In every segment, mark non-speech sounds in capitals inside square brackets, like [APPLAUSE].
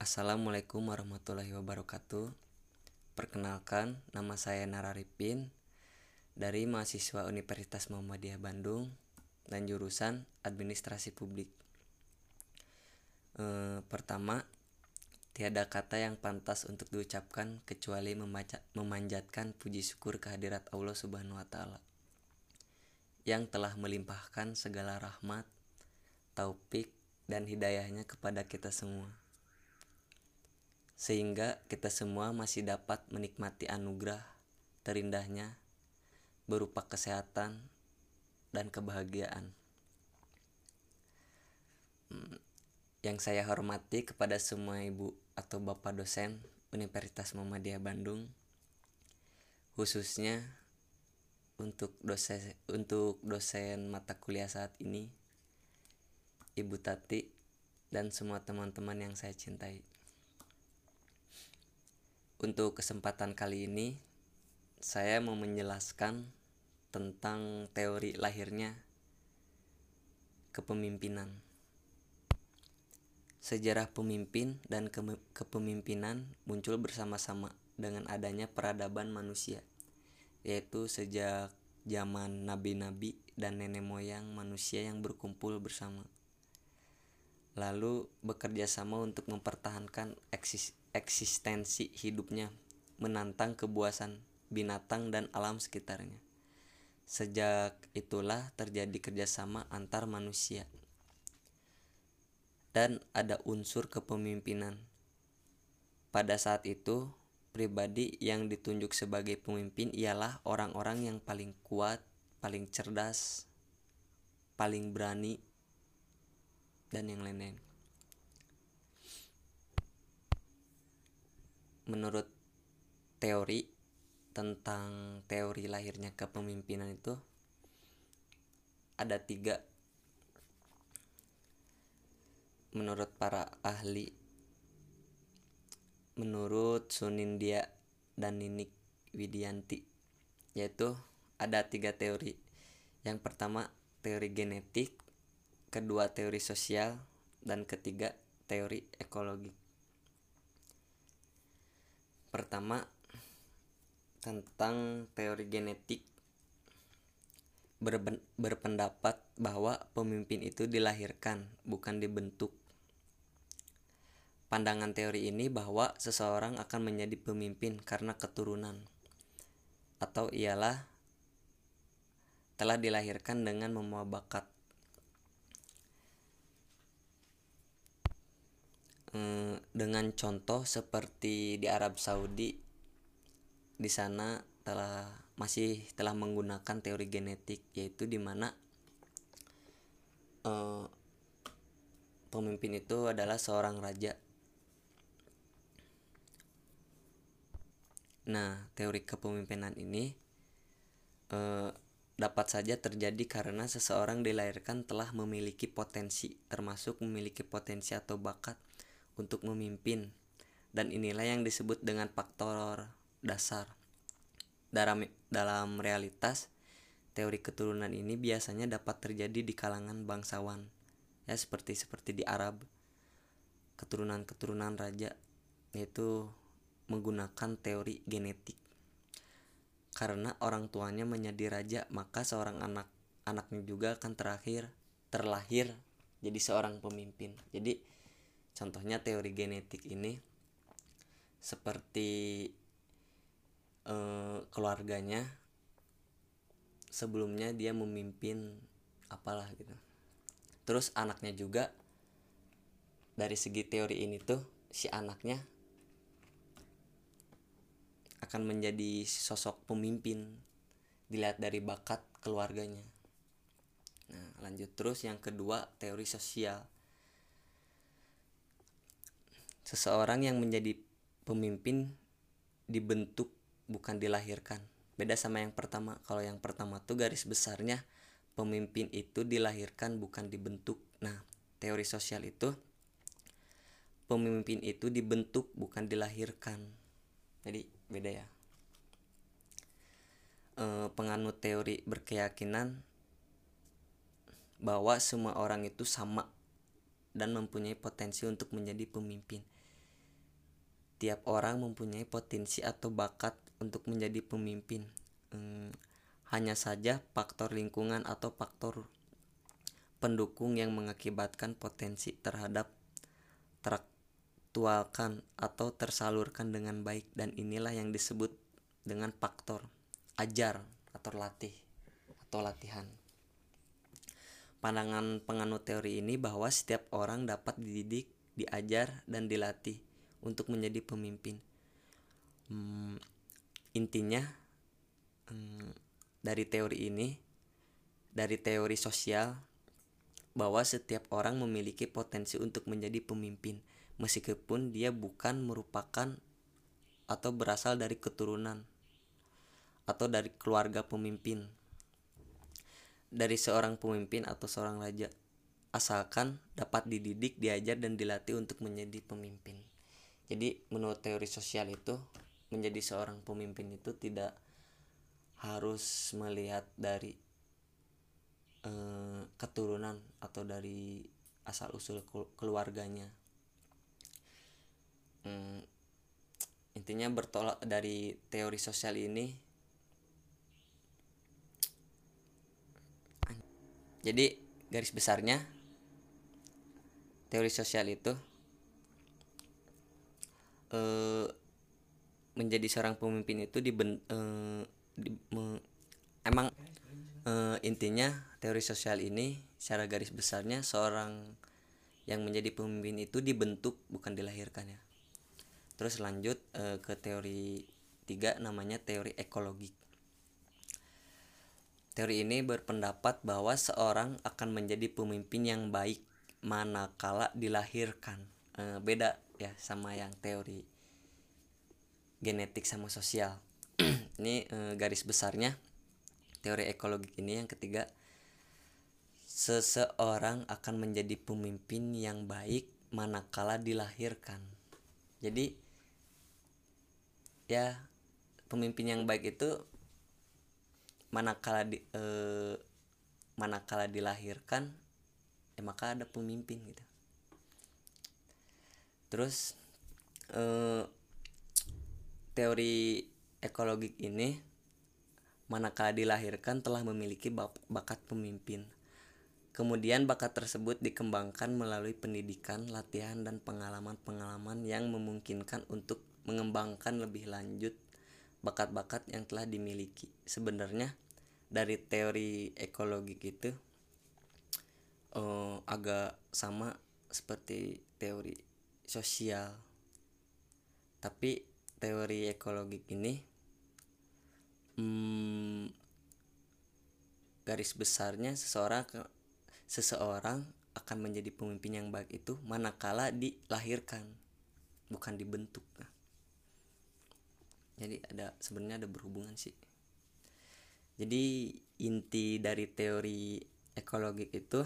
Assalamualaikum warahmatullahi wabarakatuh. Perkenalkan, nama saya Nararipin dari mahasiswa Universitas Muhammadiyah Bandung dan jurusan Administrasi Publik. E, pertama, tiada kata yang pantas untuk diucapkan kecuali membaca, memanjatkan puji syukur kehadirat Allah Subhanahu wa taala yang telah melimpahkan segala rahmat, taufik, dan hidayahnya kepada kita semua sehingga kita semua masih dapat menikmati anugerah terindahnya berupa kesehatan dan kebahagiaan. Hmm, yang saya hormati kepada semua ibu atau bapak dosen Universitas Muhammadiyah Bandung, khususnya untuk dosen untuk dosen mata kuliah saat ini, Ibu Tati dan semua teman-teman yang saya cintai. Untuk kesempatan kali ini, saya mau menjelaskan tentang teori lahirnya kepemimpinan. Sejarah pemimpin dan ke kepemimpinan muncul bersama-sama dengan adanya peradaban manusia, yaitu sejak zaman nabi-nabi dan nenek moyang manusia yang berkumpul bersama. Lalu bekerja sama untuk mempertahankan eksis eksistensi hidupnya, menantang kebuasan binatang dan alam sekitarnya. Sejak itulah terjadi kerjasama antar manusia, dan ada unsur kepemimpinan. Pada saat itu, pribadi yang ditunjuk sebagai pemimpin ialah orang-orang yang paling kuat, paling cerdas, paling berani, dan yang lain-lain. Menurut teori tentang teori lahirnya kepemimpinan itu ada tiga. Menurut para ahli menurut Sunindia dan Ninik Widianti yaitu ada tiga teori. Yang pertama teori genetik kedua teori sosial dan ketiga teori ekologi Pertama, tentang teori genetik berpendapat bahwa pemimpin itu dilahirkan, bukan dibentuk. Pandangan teori ini bahwa seseorang akan menjadi pemimpin karena keturunan, atau ialah telah dilahirkan dengan membawa bakat. Eh, dengan contoh seperti di Arab Saudi di sana telah masih telah menggunakan teori genetik yaitu di mana uh, pemimpin itu adalah seorang raja. Nah, teori kepemimpinan ini uh, dapat saja terjadi karena seseorang dilahirkan telah memiliki potensi, termasuk memiliki potensi atau bakat untuk memimpin dan inilah yang disebut dengan faktor dasar. Dalam dalam realitas, teori keturunan ini biasanya dapat terjadi di kalangan bangsawan. Ya seperti seperti di Arab. Keturunan-keturunan raja yaitu menggunakan teori genetik. Karena orang tuanya menjadi raja, maka seorang anak anaknya juga akan terakhir terlahir jadi seorang pemimpin. Jadi contohnya teori genetik ini seperti eh, keluarganya sebelumnya dia memimpin apalah gitu. Terus anaknya juga dari segi teori ini tuh si anaknya akan menjadi sosok pemimpin dilihat dari bakat keluarganya. Nah lanjut. Terus yang kedua teori sosial Seseorang yang menjadi pemimpin dibentuk bukan dilahirkan. Beda sama yang pertama. Kalau yang pertama tuh garis besarnya pemimpin itu dilahirkan bukan dibentuk. Nah, teori sosial itu pemimpin itu dibentuk bukan dilahirkan. Jadi beda ya. E, penganut teori berkeyakinan bahwa semua orang itu sama dan mempunyai potensi untuk menjadi pemimpin Tiap orang mempunyai potensi atau bakat untuk menjadi pemimpin. Hmm, hanya saja faktor lingkungan atau faktor pendukung yang mengakibatkan potensi terhadap teraktualkan atau tersalurkan dengan baik dan inilah yang disebut dengan faktor ajar atau latih atau latihan. Pandangan penganut teori ini bahwa setiap orang dapat dididik, diajar, dan dilatih untuk menjadi pemimpin. Hmm, intinya hmm, dari teori ini, dari teori sosial, bahwa setiap orang memiliki potensi untuk menjadi pemimpin, meskipun dia bukan merupakan atau berasal dari keturunan atau dari keluarga pemimpin dari seorang pemimpin atau seorang raja asalkan dapat dididik, diajar dan dilatih untuk menjadi pemimpin. Jadi menurut teori sosial itu menjadi seorang pemimpin itu tidak harus melihat dari eh, keturunan atau dari asal usul keluarganya. Hmm, intinya bertolak dari teori sosial ini jadi garis besarnya teori sosial itu eh, menjadi seorang pemimpin itu di, eh, di me, emang eh, intinya teori sosial ini secara garis besarnya seorang yang menjadi pemimpin itu dibentuk bukan dilahirkan ya terus lanjut ke teori tiga namanya teori ekologi Teori ini berpendapat bahwa seorang akan menjadi pemimpin yang baik manakala dilahirkan. E, beda ya sama yang teori genetik sama sosial. [CLEARS THROAT] ini e, garis besarnya teori ekologi ini yang ketiga seseorang akan menjadi pemimpin yang baik manakala dilahirkan. Jadi ya pemimpin yang baik itu manakala di eh, manakala dilahirkan ya maka ada pemimpin gitu terus eh, teori ekologi ini manakala dilahirkan telah memiliki bakat pemimpin. Kemudian bakat tersebut dikembangkan melalui pendidikan, latihan, dan pengalaman-pengalaman yang memungkinkan untuk mengembangkan lebih lanjut bakat-bakat yang telah dimiliki. Sebenarnya dari teori ekologi gitu uh, agak sama seperti teori sosial. Tapi teori ekologi ini hmm, garis besarnya seseorang seseorang akan menjadi pemimpin yang baik itu manakala dilahirkan bukan dibentuk. Jadi ada sebenarnya ada berhubungan sih. Jadi inti dari teori ekologi itu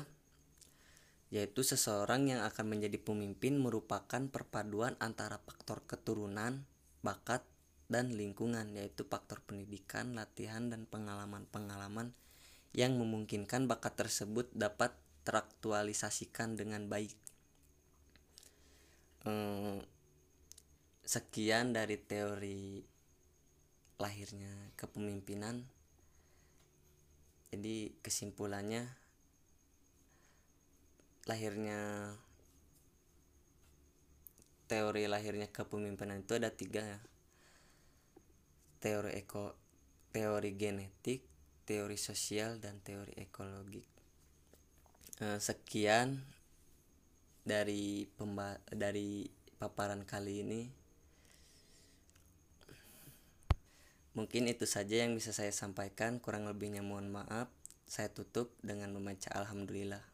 yaitu seseorang yang akan menjadi pemimpin merupakan perpaduan antara faktor keturunan, bakat, dan lingkungan yaitu faktor pendidikan, latihan, dan pengalaman-pengalaman yang memungkinkan bakat tersebut dapat teraktualisasikan dengan baik. Eh, sekian dari teori lahirnya kepemimpinan jadi kesimpulannya lahirnya teori lahirnya kepemimpinan itu ada tiga ya teori eko teori genetik teori sosial dan teori ekologi eh, sekian dari pemba dari paparan kali ini Mungkin itu saja yang bisa saya sampaikan, kurang lebihnya mohon maaf. Saya tutup dengan membaca Alhamdulillah.